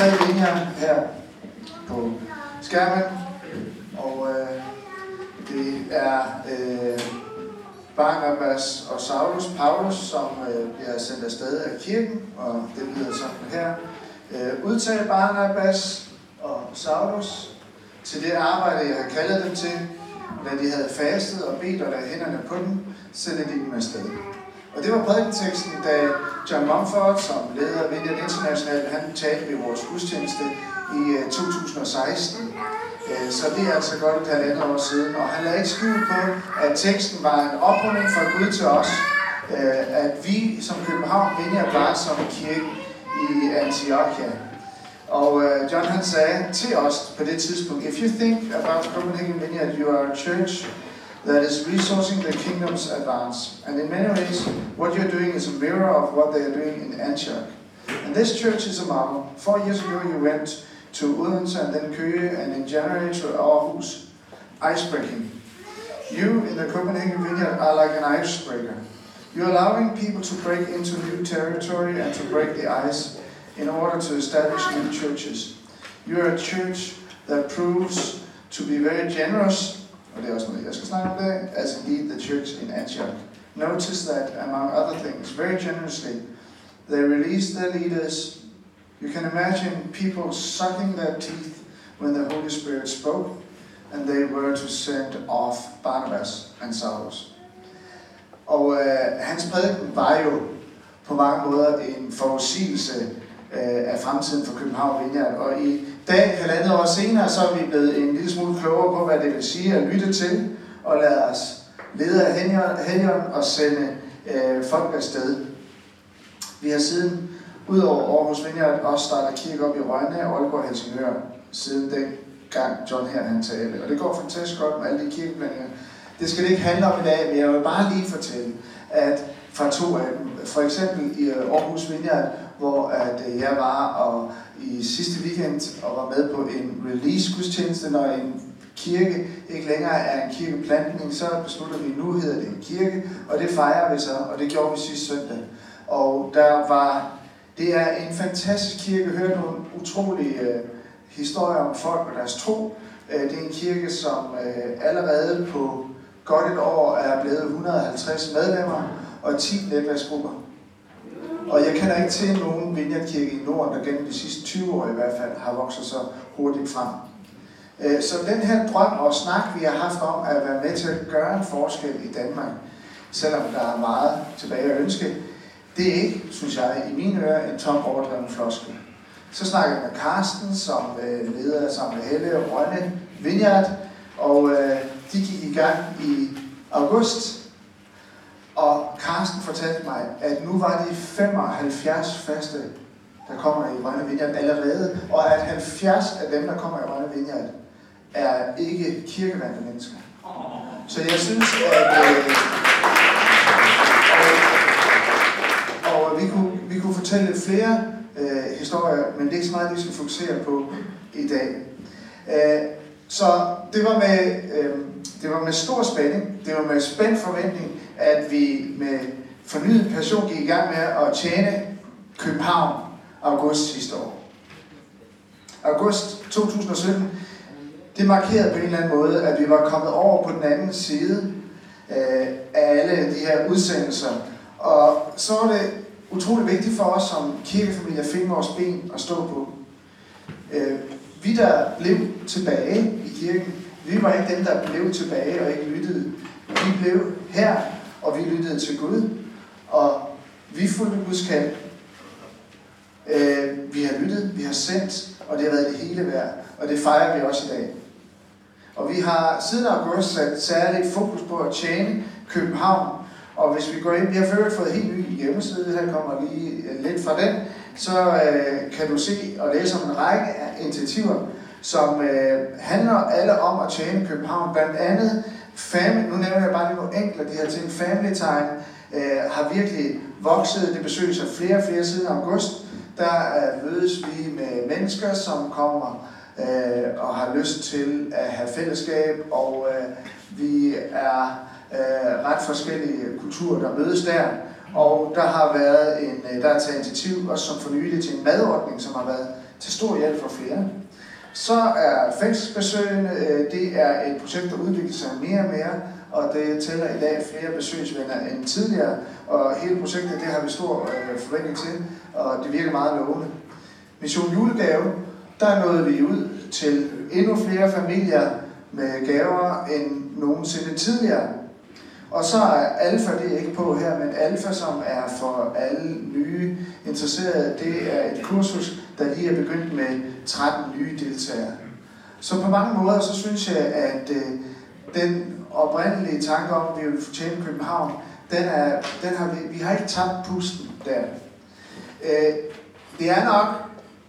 tre linjer her på skærmen, og øh, det er øh, Barnabas og Saulus, Paulus, som øh, bliver sendt afsted af kirken, og det lyder sådan her. Øh, udtag Barnabas og Saulus til det arbejde, jeg har kaldet dem til, da de havde fastet og bedt og lagde hænderne på dem, sendte de dem afsted. Og det var prædikenteksten, da John Mumford, som leder af Vineyard International, han talte ved vores gudstjeneste i øh, 2016. Øh, så det er altså godt et halvandet år siden. Og han lagde ikke skjul på, at teksten var en oprunding fra Gud til os. Øh, at vi som København Vineyard var som kirke i Antiochia. Og John han sagde til os på det tidspunkt, If you think about Copenhagen Vineyard, you are a church that is resourcing the kingdom's advance. And in many ways, what you're doing is a mirror of what they are doing in Antioch. And this church is a model. Four years ago, you went to Odense and then Køge, and in January to Aarhus. Icebreaking. You in the Copenhagen Vineyard are like an icebreaker. You're allowing people to break into new territory and to break the ice in order to establish new churches. You're a church that proves to be very generous og det er også noget, jeg skal snakke om dag, altså, as indeed the church in Antioch. Notice that, among other things, very generously, they released their leaders. You can imagine people sucking their teeth when the Holy Spirit spoke, and they were to send off Barnabas and Saulus. Og øh, hans prædiken var jo på mange måder en forudsigelse øh, af fremtiden for København Vineyard, og i dag, halvandet år senere, så er vi blevet en lille smule klogere på, hvad det vil sige at lytte til, og lade os lede af Helligånden og sende øh, folk afsted. Vi har siden, udover Aarhus Vineyard, også startet kirke op i Rønne og Aalborg Helsingør, siden den gang John her han talte. Og det går fantastisk godt med alle de kirkeblandinger. Det skal det ikke handle om i dag, men jeg vil bare lige fortælle, at fra to af dem, for eksempel i øh, Aarhus Vineyard, hvor at øh, jeg var og i sidste weekend og var med på en release gudstjeneste, når en kirke ikke længere er en kirkeplantning, så beslutter vi, nu hedder det en kirke, og det fejrer vi så, og det gjorde vi sidste søndag. Og der var, det er en fantastisk kirke, hørte nogle utrolige øh, historier om folk og deres tro. Øh, det er en kirke, som øh, allerede på godt et år er blevet 150 medlemmer og 10 netværksgrupper. Og jeg kender ikke til nogen vineyardkirke i Norden, der gennem de sidste 20 år i hvert fald har vokset så hurtigt frem. Øh, så den her drøm og snak, vi har haft om at være med til at gøre en forskel i Danmark, selvom der er meget tilbage at ønske, det er ikke, synes jeg, i mine ører en tom overdreven floskel. Så snakkede jeg med Carsten, som øh, leder sammen med Helle og Rønne Vineyard, og øh, de gik i gang i august og Carsten fortalte mig, at nu var de 75 faste, der kommer i Rønne Vineyard allerede, og at 70 af dem, der kommer i Rønne Vineyard, er ikke kirkevandte mennesker. Så jeg synes, at... Øh, og, og vi, kunne, vi kunne fortælle lidt flere øh, historier, men det er ikke så meget, vi skal fokusere på i dag. Øh, så det var, med, øh, det var med stor spænding, det var med spændt forventning, at vi med fornyet passion gik i gang med at tjene København august sidste år. August 2017, det markerede på en eller anden måde, at vi var kommet over på den anden side øh, af alle de her udsendelser. Og så var det utrolig vigtigt for os som kirkefamilie at finde vores ben at stå på. Øh, vi, der blev tilbage i kirken, vi var ikke dem, der blev tilbage og ikke lyttede. Vi blev her og vi lyttede til Gud, og vi fulgte Guds kald. Øh, vi har lyttet, vi har sendt, og det har været det hele værd, og det fejrer vi også i dag. Og vi har siden august sat særligt fokus på at tjene København, og hvis vi går ind, vi har før fået helt ny hjemmeside, her kommer lige øh, lidt fra den, så øh, kan du se og læse om en række af initiativer, som øh, handler alle om at tjene København. Blandt andet Family, nu nævner jeg bare lige nogle enkelte af de her ting. Family Time øh, har virkelig vokset. Det besøges af flere og flere siden august. Der øh, mødes vi med mennesker, som kommer øh, og har lyst til at have fællesskab, og øh, vi er øh, ret forskellige kulturer, der mødes der. Og der har været en, øh, der er taget initiativ også som for nylig til en madordning, som har været til stor hjælp for flere. Så er fængselsbesøgene, øh, det er et projekt, der udvikler sig mere og mere, og det tæller i dag flere besøgsvenner end tidligere, og hele projektet det har vi stor øh, forventning til, og det virker meget lovende. Mission Julegave, der nåede vi ud til endnu flere familier med gaver end nogensinde tidligere. Og så er Alfa, det er ikke på her, men Alfa, som er for alle nye interesserede, det er et kursus, der lige er begyndt med 13 nye deltagere. Så på mange måder, så synes jeg, at øh, den oprindelige tanke om, at vi vil fortjene København, den, er, den har vi, vi har ikke tabt pusten der. Øh, det er nok,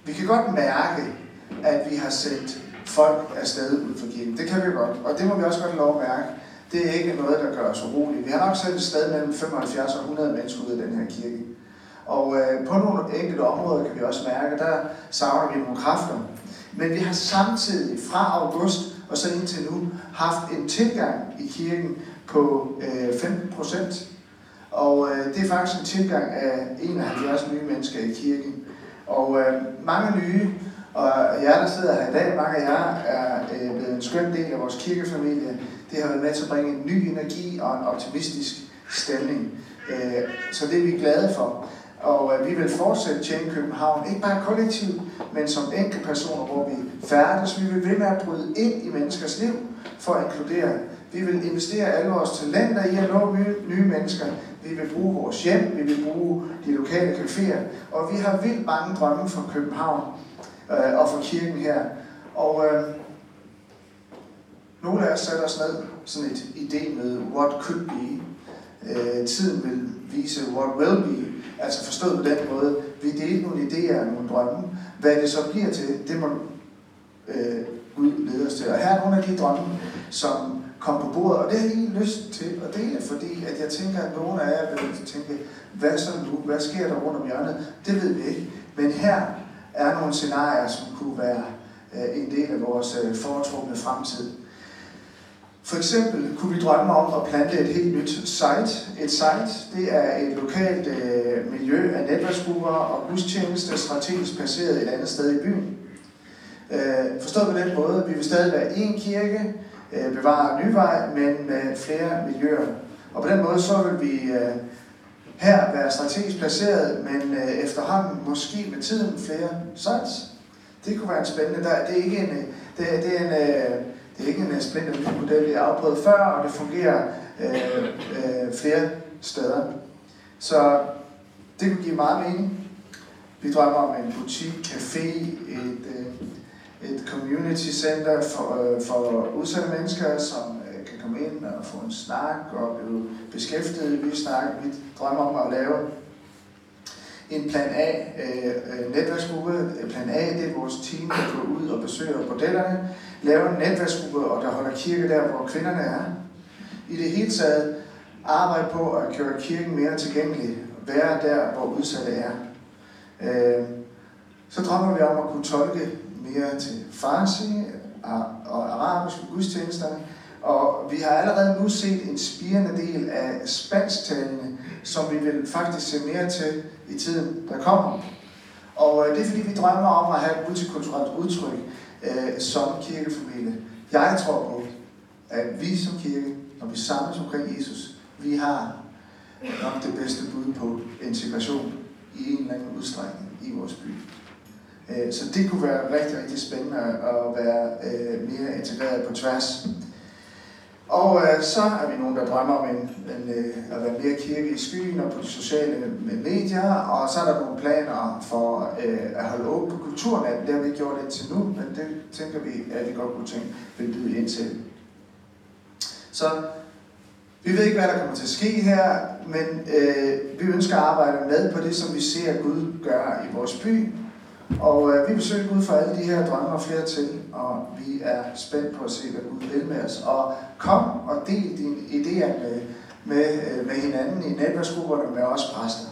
vi kan godt mærke, at vi har sendt folk afsted ud for kirken. Det kan vi godt, og det må vi også godt lov at mærke. Det er ikke noget, der gør os urolige. Vi har nok sendt et sted mellem 75 og 100 mennesker ud af den her kirke. Og øh, på nogle enkelte områder kan vi også mærke, der savner vi nogle kræfter. Men vi har samtidig fra august og så indtil nu haft en tilgang i kirken på øh, 15 procent. Og øh, det er faktisk en tilgang af 71 nye mennesker i kirken. Og øh, mange nye, og jer, der sidder her i dag, mange af jer er øh, blevet en skøn del af vores kirkefamilie. Det har været med til at bringe en ny energi og en optimistisk stemning. Øh, så det er vi glade for. Og øh, vi vil fortsætte tjene København, ikke bare kollektivt, men som enkelte personer, hvor vi færdes. Vi vil ved med at bryde ind i menneskers liv for at inkludere. Vi vil investere alle vores talenter i at nå nye, nye mennesker. Vi vil bruge vores hjem, vi vil bruge de lokale caféer. Og vi har vildt mange drømme for København øh, og for kirken her. Og øh, nogle af os sætter os ned sådan et idé med what could be. Øh, tiden vil vise what will be. Altså forstået på den måde, vi deler nogle idéer og nogle drømme. Hvad det så bliver til, det må øh, Gud lede os til. Og her er nogle af de drømme, som kom på bordet, og det har jeg lige lyst til at dele, fordi at jeg tænker, at nogle af jer vil tænke, hvad så nu, hvad sker der rundt om hjørnet? Det ved vi ikke. Men her er nogle scenarier, som kunne være øh, en del af vores øh, foretrukne fremtid. For eksempel kunne vi drømme om at plante et helt nyt site. Et site, det er et lokalt øh, miljø af netværksgrupper og gudstjeneste strategisk placeret et andet sted i byen. Øh, forstået på den måde, vi vil stadig være en kirke, øh, bevare Nyvej, men med flere miljøer. Og på den måde så vil vi øh, her være strategisk placeret, men øh, efterhånden måske med tiden flere sites. Det kunne være en spændende. Der, det er ikke en, øh, det, det er en, øh, det er ikke en splinter ny model, vi har afprøvet før, og det fungerer øh, øh, flere steder. Så det kunne give meget mening. Vi drømmer om en butik, café, et, øh, et community center for, øh, for udsatte mennesker, som øh, kan komme ind og få en snak og blive beskæftiget. Vi snakker, vi drømmer om at lave en plan A øh, øh, netværksgruppe. Plan A, det er vores team, der går ud og besøger bordellerne, laver en netværksgruppe, og der holder kirke der, hvor kvinderne er. I det hele taget arbejde på at gøre kirken mere tilgængelig, være der, hvor udsatte er. Øh, så drømmer vi om at kunne tolke mere til farsi og arabisk gudstjenesterne, og vi har allerede nu set en spirende del af spansktalende, som vi vil faktisk se mere til i tiden, der kommer. Og øh, det er fordi, vi drømmer om at have et multikulturelt udtryk øh, som kirkefamilie. Jeg tror på, at vi som kirke, når vi samles omkring Jesus, vi har nok det bedste bud på integration i en eller anden udstrækning i vores by. Øh, så det kunne være rigtig, rigtig spændende at være øh, mere integreret på tværs. Og øh, så er vi nogen, der drømmer om en, en, øh, at være mere kirke i skyen og på de sociale medier, og så er der nogle planer for øh, at holde åben på kulturnat. Det har vi ikke gjort indtil nu, men det tænker vi, at vi godt kunne tænke vil byde ind til. Så vi ved ikke, hvad der kommer til at ske her, men øh, vi ønsker at arbejde med på det, som vi ser Gud gøre i vores by, og øh, vi besøger Gud for alle de her drømme og flere til, og vi er spændt på at se, hvad Gud vil med os. Og kom og del dine idéer med, med, øh, med hinanden i netværksgrupperne med os præster.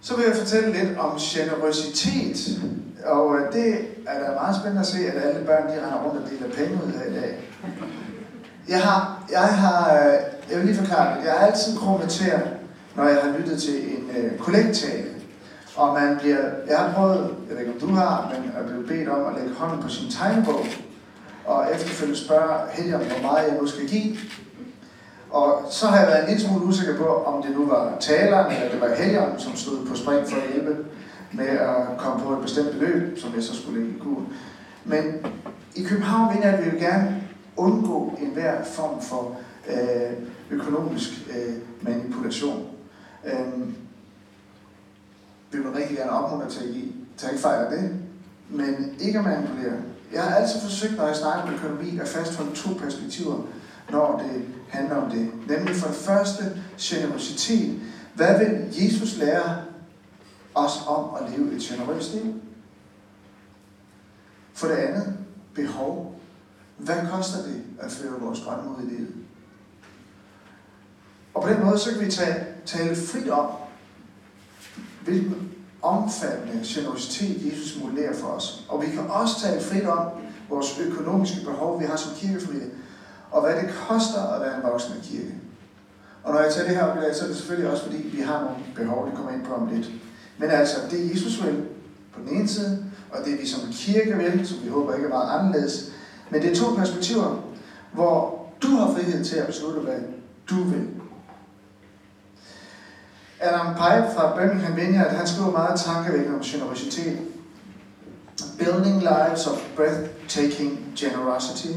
Så vil jeg fortælle lidt om generøsitet. Og øh, det er da meget spændende at se, at alle børn de render rundt og deler penge ud her i dag. Jeg har, jeg har, øh, jeg vil lige forklare det, jeg har altid kommenteret, når jeg har lyttet til en øh, kollegtale, og man bliver, jeg har prøvet, jeg ved ikke om du har, men at blive bedt om at lægge hånden på sin tegnbog, og efterfølgende spørge Helion, hvor meget jeg nu skal give. Og så har jeg været en lille smule usikker på, om det nu var taleren, eller det var Helion, som stod på spring for at hjælpe med at komme på et bestemt beløb, som jeg så skulle lægge i kur. Men i København vil jeg, at vi vil gerne undgå enhver form for øh, økonomisk øh, manipulation. Øh, vil man rigtig gerne opmuntre til at give. Tag ikke fejl af det. Men ikke at manipulere. Jeg har altid forsøgt, når jeg snakker om økonomi, at fastholde to perspektiver, når det handler om det. Nemlig for det første, generositet. Hvad vil Jesus lære os om at leve et generøst liv? For det andet, behov. Hvad koster det at føre vores drømme ud i livet? Og på den måde, så kan vi tale, tale frit om, hvilken omfattende generositet Jesus modellerer for os. Og vi kan også tale frit om vores økonomiske behov, vi har som kirkefamilie, og hvad det koster at være en voksen kirke. Og når jeg tager det her op i dag, så er det selvfølgelig også, fordi vi har nogle behov, det kommer ind på om lidt. Men altså, det Jesus vil på den ene side, og det vi som kirke vil, som vi håber ikke er meget anderledes. Men det er to perspektiver, hvor du har frihed til at beslutte, hvad du vil. Adam Pipe fra Birmingham Vineyard, han skriver meget tankevækkende om generositet. Building lives of breathtaking generosity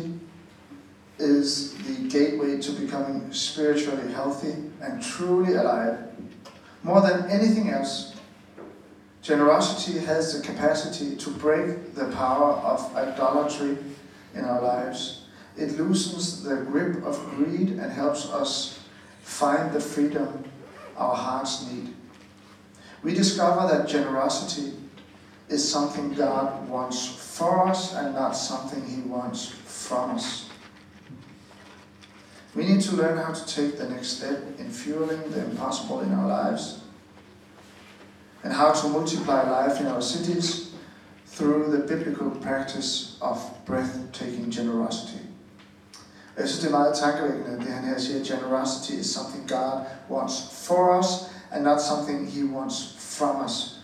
is the gateway to becoming spiritually healthy and truly alive. More than anything else, generosity has the capacity to break the power of idolatry in our lives. It loosens the grip of greed and helps us find the freedom our hearts need. We discover that generosity is something God wants for us and not something He wants from us. We need to learn how to take the next step in fueling the impossible in our lives and how to multiply life in our cities through the biblical practice of breathtaking generosity. Jeg synes, det er meget tankevækkende, det han her siger, generosity is something God wants for us, and not something he wants from us.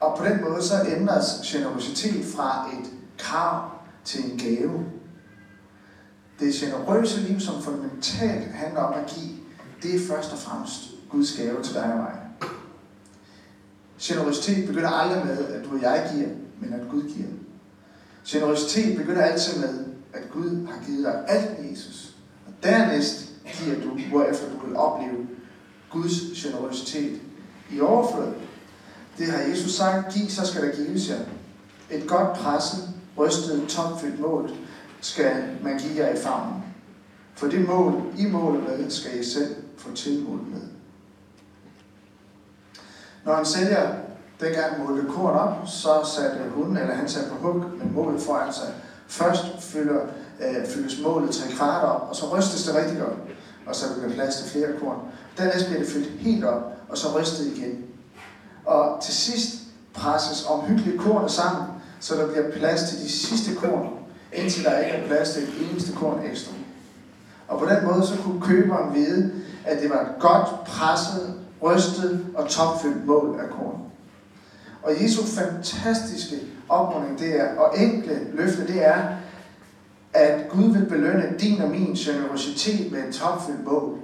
Og på den måde så ændres generositet fra et krav til en gave. Det generøse liv, som fundamentalt handler om at give, det er først og fremmest Guds gave til dig og mig. Generositet begynder aldrig med, at du og jeg giver, men at Gud giver. Generositet begynder altid med, at Gud har givet dig alt Jesus. Og dernæst giver du, hvorefter du vil opleve Guds generositet i overflod. Det har Jesus sagt, giv, så skal der gives jer. Et godt presset, rystet, tomfyldt mål skal man give jer i favnen. For det mål, I måler med, skal I selv få tilmål med. Når en sælger dengang målte korn op, så satte hun, eller han satte på hug med målet foran sig. Først fylder, øh, fyldes målet tre kvart op, og så rystes det rigtig godt, og så bliver plads til flere korn. Dernæst bliver det fyldt helt op, og så rystet igen. Og til sidst presses omhyggeligt kornet sammen, så der bliver plads til de sidste korn, indtil der ikke er plads til et eneste korn ekstra. Og på den måde så kunne køberen vide, at det var et godt presset, rystet og topfyldt mål af korn. Og Jesu fantastiske opmuntring det er, og enkle løfte, det er, at Gud vil belønne din og min generositet med et topfyldt mål.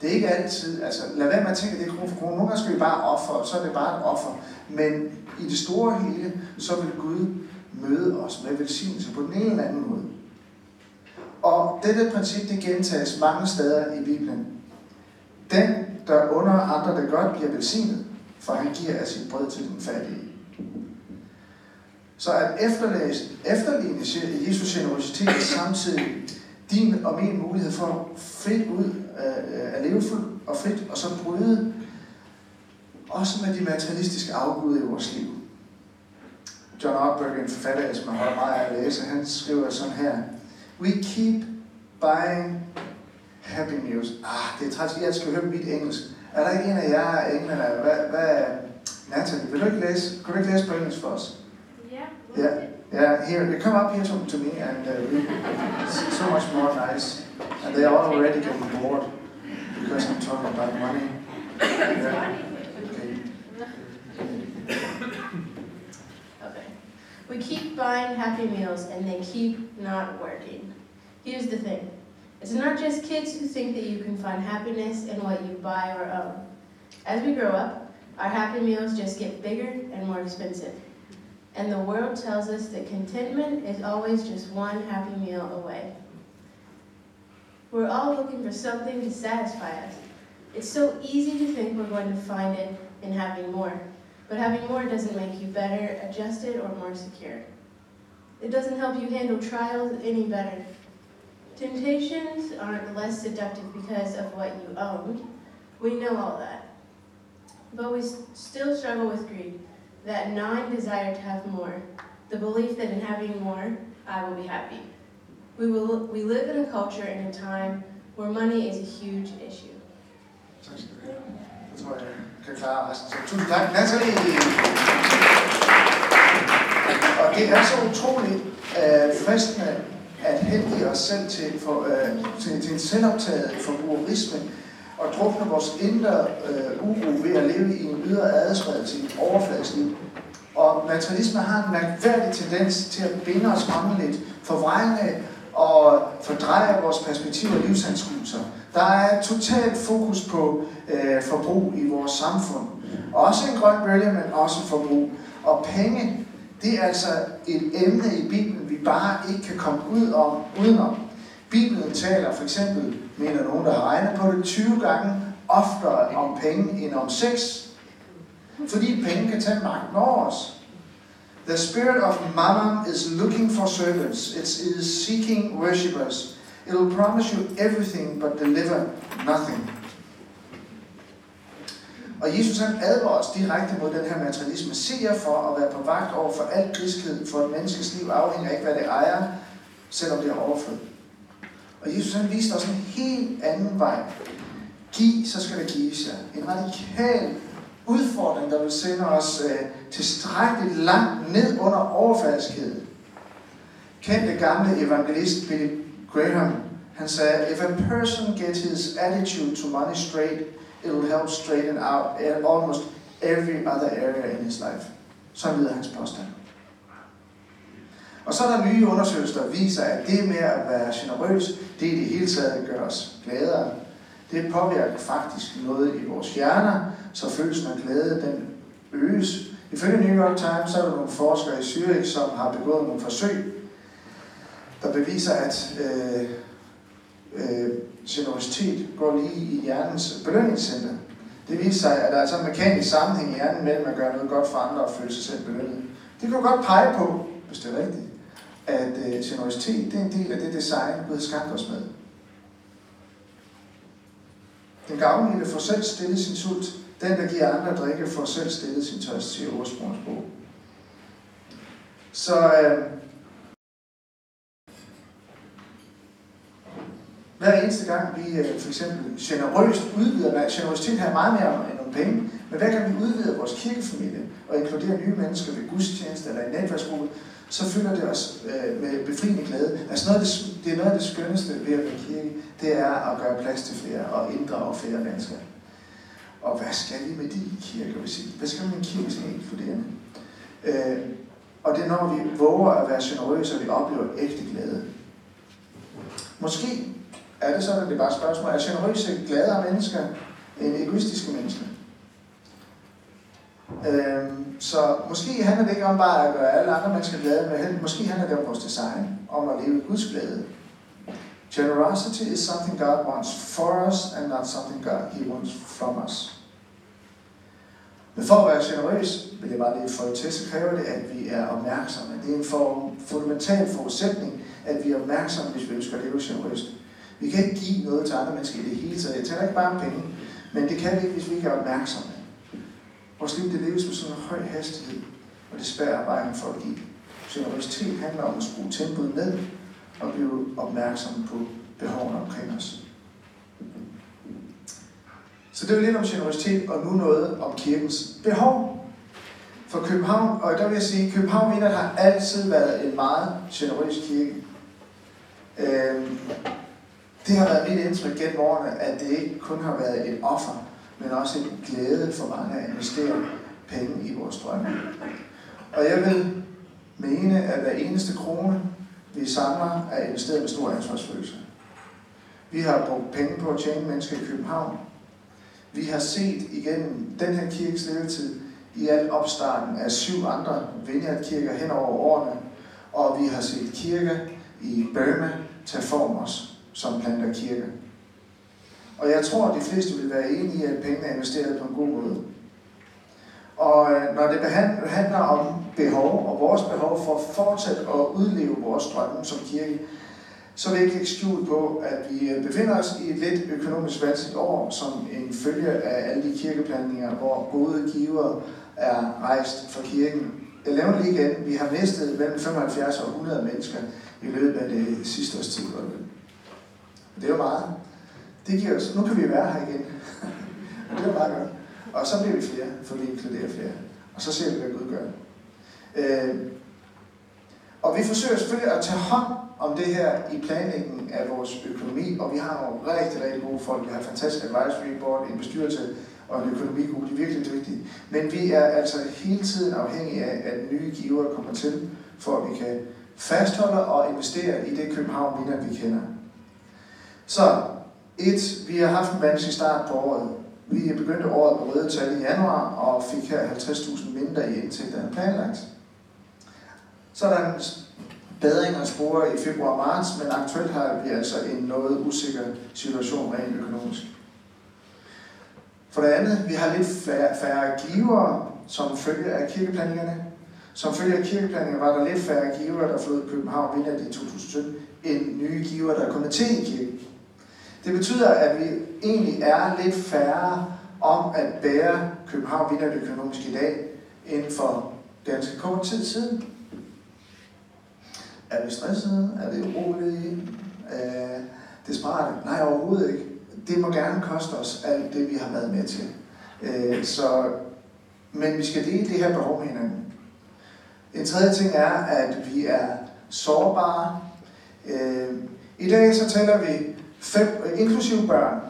Det er ikke altid, altså lad være med at tænke, at det er krone for krone. Nogle gange skal vi bare ofre, så er det bare et offer. Men i det store hele, så vil Gud møde os med velsignelse på den ene eller anden måde. Og dette princip, det gentages mange steder i Bibelen. Den, der under andre det godt, bliver velsignet, for han giver af sit brød til den fattige. Så at efterlæse, efterligne Jesus generositet er samtidig din og min mulighed for frit ud øh, at leve fuldt og frit, og så bryde også med de materialistiske afgud i vores liv. John Ortberg, en forfatter, som jeg har meget af at læse, han skriver sådan her. We keep buying happy news. Ah, det er træt, jeg skal høre mit engelsk. Er der ikke en af jer englænder? Hvad, hvad, Natalie, vil du ikke læse, kan du ikke læse på engelsk for os? Yeah. Yeah. Here, you come up here to, to me, and uh, we, it's so much more nice. And they are already getting bored because I'm talking about money. Yeah. Okay. Okay. We keep buying Happy Meals and they keep not working. Here's the thing it's not just kids who think that you can find happiness in what you buy or own. As we grow up, our Happy Meals just get bigger and more expensive. And the world tells us that contentment is always just one Happy Meal away. We're all looking for something to satisfy us. It's so easy to think we're going to find it in having more. But having more doesn't make you better adjusted or more secure. It doesn't help you handle trials any better. Temptations aren't less seductive because of what you owned. We know all that. But we still struggle with greed, that gnawing desire to have more, the belief that in having more, I will be happy. We, will, we live in a culture and a time where money is a huge issue. Jeg tror, jeg kan klare resten. Så tusind tak, Natalie. Og det er så utroligt øh, fristende at hente os selv til, for, øh, til, til en og drukne vores indre øh, uro ved at leve i en ydre adspredelse, til et overfladisk. Og materialisme har en mærkværdig tendens til at binde os åndeligt, forvrænge og fordreje vores perspektiv og livsanskuelser. Der er totalt fokus på øh, forbrug i vores samfund. Også en grøn bølge, men også forbrug. Og penge, det er altså et emne i Bibelen, vi bare ikke kan komme ud om, udenom. Bibelen taler for eksempel, mener nogen, der har regnet på det, 20 gange oftere om penge end om sex. Fordi penge kan tage magten over os. The spirit of mammon is looking for servants. It's, it is seeking worshippers. It will promise you everything but deliver nothing. Og Jesus han advarer os direkte mod den her materialisme. Se jer for at være på vagt over for al griskhed, for et menneskes liv afhænger ikke, hvad det ejer, selvom det er overflod. Og Jesus han viste os en helt anden vej. Giv, så skal der gives jer. En radikal udfordring, der vil sende os øh, tilstrækkeligt langt ned under overfaldskedet. Kendte gamle evangelist Billy Graham, han sagde, if a person gets his attitude to money straight, it will help straighten out eh, almost every other area in his life. Så lyder hans påstand. Og så er der nye undersøgelser, der viser, at det med at være generøs, det i det hele taget gør os gladere. Det påvirker faktisk noget i vores hjerner, så følelsen af glæde, den øges. Ifølge New York Times, så er der nogle forskere i Zürich, som har begået nogle forsøg, der beviser, at øh, øh, generositet går lige i hjernens belønningscenter. Det viser sig, at der er altså en mekanisk sammenhæng i hjernen mellem at gøre noget godt for andre og føle sig selv belønnet. Det kan du godt pege på, hvis det er rigtigt, at øh, generositet det er en del af det design, Gud har skabt os med. Den gavmilde får selv stillet sin sult. Den, der giver andre drikke, får selv stillet sin tørst, siger ordsprogens bog. Så øh, hver eneste gang vi øh, for eksempel generøst udvider, hvad generøsitet har meget mere end nogle penge, men hver gang vi udvider vores kirkefamilie og inkluderer nye mennesker ved gudstjeneste eller i netværksgruppe, så fylder det os øh, med befriende glæde. Altså noget af det, det er noget af det skønneste ved at være kirke, det er at gøre plads til flere og inddrage flere mennesker. Og hvad skal vi med de kirker, hvis sige? Hvad skal vi med en kirke, hvis ikke inkluderende? Øh, og det er når vi våger at være generøse, og vi oplever ægte glæde. Måske er det sådan, at det er bare et spørgsmål. Er generøse gladere mennesker end egoistiske mennesker? Øhm, så måske handler det ikke om bare at gøre alle andre mennesker glade, men måske handler det om vores design, om at leve i Guds glæde. Generosity is something God wants for us, and not something God He wants from us. Men for at være generøs, vil jeg bare lige få til, så kræver det, at vi er opmærksomme. Det er en for, fundamental forudsætning, at vi er opmærksomme, hvis vi ønsker at leve generøst. Vi kan ikke give noget til andre mennesker i det hele taget. Jeg taler ikke bare om penge, men det kan vi ikke, hvis vi ikke er opmærksomme. Vores liv det leves med sådan en høj hastighed, og det spærrer vejen for at give. Generøsitet handler om at skrue tempoet ned og blive opmærksom på behovene omkring os. Så det var lidt om generøsitet, og nu noget om kirkens behov. For København, og der vil jeg sige, at København mener, har altid været en meget generøs kirke. Øh, det har været mit indtryk gennem årene, at det ikke kun har været et offer, men også en glæde for mange at investere penge i vores drømme. Og jeg vil mene, at hver eneste krone, vi samler, er investeret med stor ansvarsfølelse. Vi har brugt penge på at tjene mennesker i København. Vi har set igennem den her kirkes levetid i alt opstarten af syv andre vineyardkirker hen over årene, og vi har set kirker i Burma tage form os som planter kirker. Og jeg tror, at de fleste vil være enige i, at pengene er investeret på en god måde. Og øh, når det handler om behov og vores behov for at fortsætte at udleve vores drømme som kirke, så vil jeg ikke lægge skjul på, at vi øh, befinder os i et lidt økonomisk vanskeligt år, som en følge af alle de kirkeplantninger, hvor gode giver er rejst fra kirken. Jeg laver lige igen. Vi har mistet mellem 75 og 100 mennesker i løbet af det sidste års tid. Det er jo meget. Det giver os, nu kan vi være her igen. det var meget godt. Og så bliver vi flere, for vi inkluderer flere. Og så ser vi, hvad Gud gør. Øh, og vi forsøger selvfølgelig at tage hånd om det her i planlægningen af vores økonomi, og vi har nogle rigtig, rigtig gode folk. Vi har et fantastisk advisory board, en bestyrelse og en økonomigruppe. De er virkelig dygtige. Men vi er altså hele tiden afhængige af, at nye giver kommer til, for at vi kan fastholde og investere i det København vi kender. Så et, vi har haft en vanskelig start på året. Vi begyndte året på røde tal i januar og fik her 50.000 mindre i indtægter end planlagt. Så er der en bedring og spore i februar og marts, men aktuelt har vi altså en noget usikker situation rent økonomisk. For det andet, vi har lidt færre, færre givere, som følge af kirkeplanningerne. Som følge af kirkeplanningerne var der lidt færre givere, der i København vinder i 2017, end nye giver, der er kommet til i kirken. Det betyder, at vi egentlig er lidt færre om at bære København vinder økonomisk i dag, end for ganske kort tid siden. Er vi stressede? Er vi urolige? Øh, er desperate? Nej, overhovedet ikke. Det må gerne koste os alt det, vi har været med til. Øh, så, men vi skal dele det her behov med hinanden. En tredje ting er, at vi er sårbare. Øh, I dag så taler vi fem, øh, inklusive børn,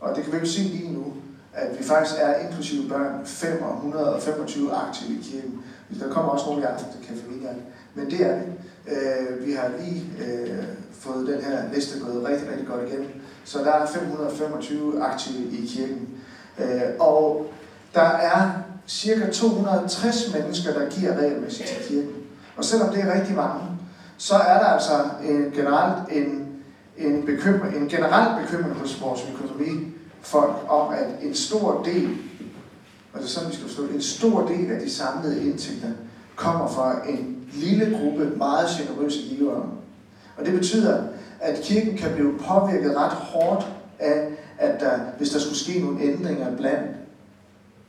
og det kan vi jo se lige nu, at vi faktisk er inklusive børn 525 aktive i kirken. Der kommer også nogle i aften til Café men det er vi. Øh, vi har lige øh, fået den her liste gået rigtig, rigtig godt igennem. Så der er 525 aktive i kirken. Øh, og der er cirka 260 mennesker, der giver regelmæssigt til kirken. Og selvom det er rigtig mange, så er der altså en, generelt en, en, bekymring, en generel bekymring hos vores økonomi folk om, at en stor del, og det er sådan, vi skal forstå en stor del af de samlede indtægter kommer fra en lille gruppe meget generøse givere. Og det betyder, at kirken kan blive påvirket ret hårdt af, at der, hvis der skulle ske nogle ændringer blandt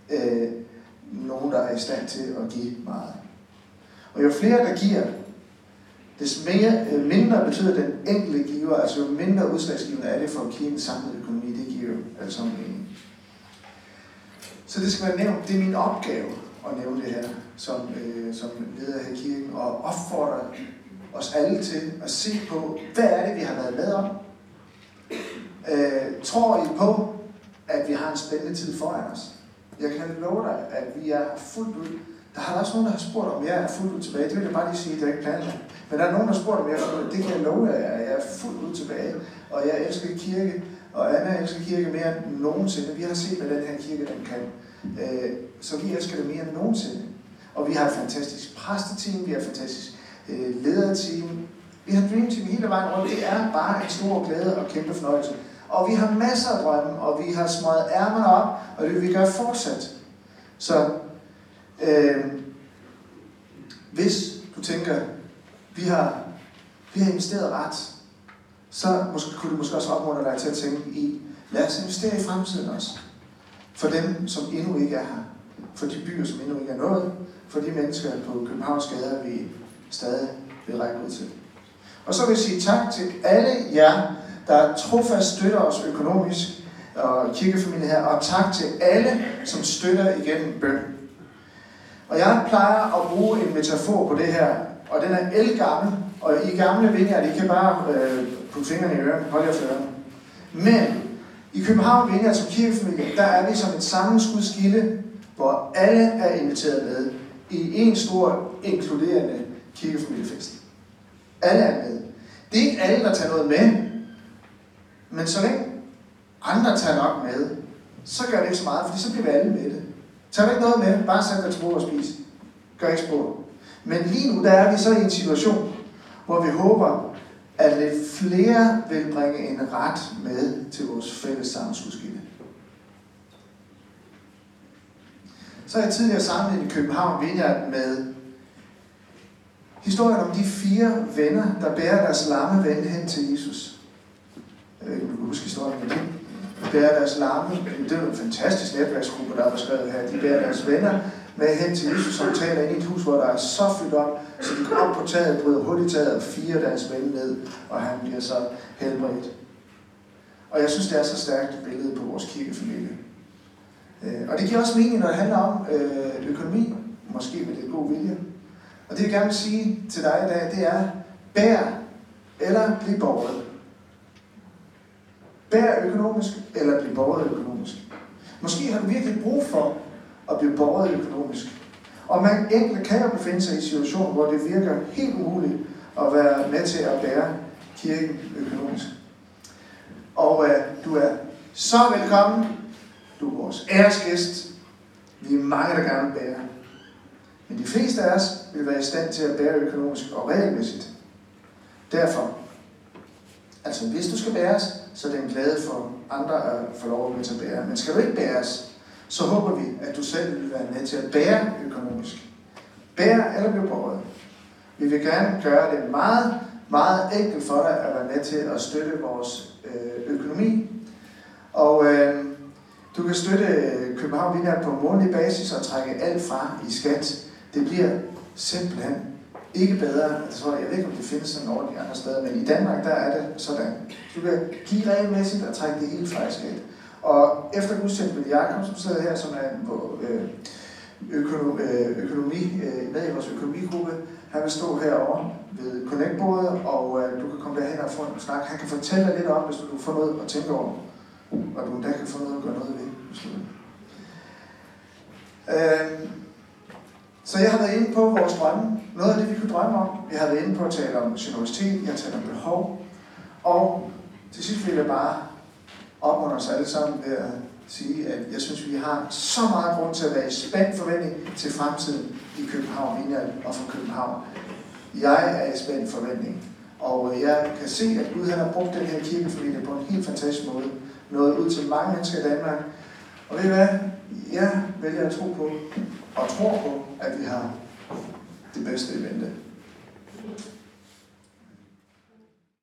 øh, nogen, der er i stand til at give meget. Og jo flere, der giver, des mere, øh, mindre betyder den enkelte giver, altså jo mindre udslagsgivende er det for kirkens samlede økonomi, det giver jo altså mening. Så det skal være nævnt, det er min opgave at nævne det her som, øh, som leder af kirken, og opfordre os alle til at se på, hvad er det, vi har været med om? Øh, tror I på, at vi har en spændende tid foran os? Jeg kan love dig, at vi er fuldt ud. Der har også nogen, der har spurgt, om jeg er fuldt ud tilbage. Det vil jeg bare lige sige, det er ikke planlagt. Men der er nogen, der har spurgt, om jeg er fuldt. Det kan jeg love jer, at jeg er fuldt ud tilbage. Og jeg elsker kirke, og Anna elsker kirke mere end nogensinde. Vi har set, hvad den her kirke den kan. Øh, så vi elsker det mere end nogensinde. Og vi har et fantastisk præsteteam, vi har et fantastisk øh, lederteam. Vi har Dream Team hele vejen rundt. Det er bare en stor glæde og kæmpe fornøjelse. Og vi har masser af drømme, og vi har smøget ærmerne op, og det vil vi gøre fortsat. Så øh, hvis du tænker, vi har, vi har investeret ret, så måske, kunne du måske også opmuntre dig til at tænke i, lad os investere i fremtiden også. For dem, som endnu ikke er her. For de byer, som endnu ikke er nået. For de mennesker på Københavns gader, vi stadig vil række ud til. Og så vil jeg sige tak til alle jer, der trofast støtter os økonomisk og kirkefamilien her, og tak til alle, som støtter igennem bøn. Og jeg plejer at bruge en metafor på det her, og den er elgammel, og i gamle vinger, I kan bare øh, putte fingrene i ørerne, hold jer for ørerne. Men i København vinger som kirkefamilie, der er vi som et sammenskudsgilde, hvor alle er inviteret med i en stor, inkluderende kirkefamiliefest. Alle er med. Det er ikke alle, der tager noget med, men så længe andre tager nok med, så gør det ikke så meget, fordi så bliver vi alle med det. Tag ikke noget med, bare sæt dig til bord og spis. Gør ikke spor. Men lige nu der er vi så i en situation, hvor vi håber, at lidt flere vil bringe en ret med til vores fælles sammenskudskilde. Så har jeg tidligere sammenlignet København Vineyard med historien om de fire venner, der bærer deres lamme ven hen til Jesus. Jeg ved ikke, om du kan huske historien med det. Bærer deres lamme, det er jo en fantastisk netværksgruppe, der er beskrevet her. De bærer deres venner med hen til Jesus, som taler ind i et hus, hvor der er så fyldt op, så de går op på taget, bryder hul i taget og firer deres ven ned, og han bliver så helbredt. Og jeg synes, det er så stærkt et billede på vores kirkefamilie. Øh, og det giver også mening, når det handler om øh, økonomi, måske med lidt god vilje. Og det jeg gerne vil sige til dig i dag, det er, bær eller bliv borget. Bær økonomisk eller blive borget økonomisk. Måske har du virkelig brug for at blive borget økonomisk. Og man enkelt kan jo befinde sig i en situation, hvor det virker helt umuligt at være med til at bære kirken økonomisk. Og øh, du er så velkommen. Du er vores æresgæst. Vi er mange, der gerne bærer. Men de fleste af os vil være i stand til at bære økonomisk og regelmæssigt. Derfor, altså hvis du skal bæres, så er en glæde for andre at få lov at bære. Men skal du ikke bæres, så håber vi, at du selv vil være med til at bære økonomisk. Bære eller blive båret. Vi vil gerne gøre det meget, meget enkelt for dig at være med til at støtte vores øh, økonomi. Og øh, du kan støtte øh, København Vineyard på månedlig basis og trække alt fra i skat. Det bliver simpelthen ikke bedre. Altså, jeg ved ikke, om det findes sådan en ordning andre steder, men i Danmark, der er det sådan. Du kan give regelmæssigt og trække det hele fra skat. Og efter gudstjenesten med Jakob, som sidder her, som er på øh, økonom, øh, økonomi, øh, med i vores økonomigruppe, han vil stå herovre ved connect og øh, du kan komme derhen og få en snak. Han kan fortælle dig lidt om, hvis du får noget at tænke over, og du endda kan få noget at gøre noget ved. Hvis du øh, så jeg har været inde på vores drømme. Noget af det, vi kunne drømme om. Jeg har været inde på at tale om generositet, jeg har talt om behov. Og til sidst vil jeg bare opmuntre os alle sammen ved at sige, at jeg synes, vi har så meget grund til at være i spændt forventning til fremtiden i København, Indland og for København. Jeg er i spændt forventning, og jeg kan se, at Gud han har brugt den her kirkefamilie på en helt fantastisk måde. Noget ud til mange mennesker i Danmark. Og ved I hvad? Jeg vælger at tro på, og tror på, at vi har det bedste i vente.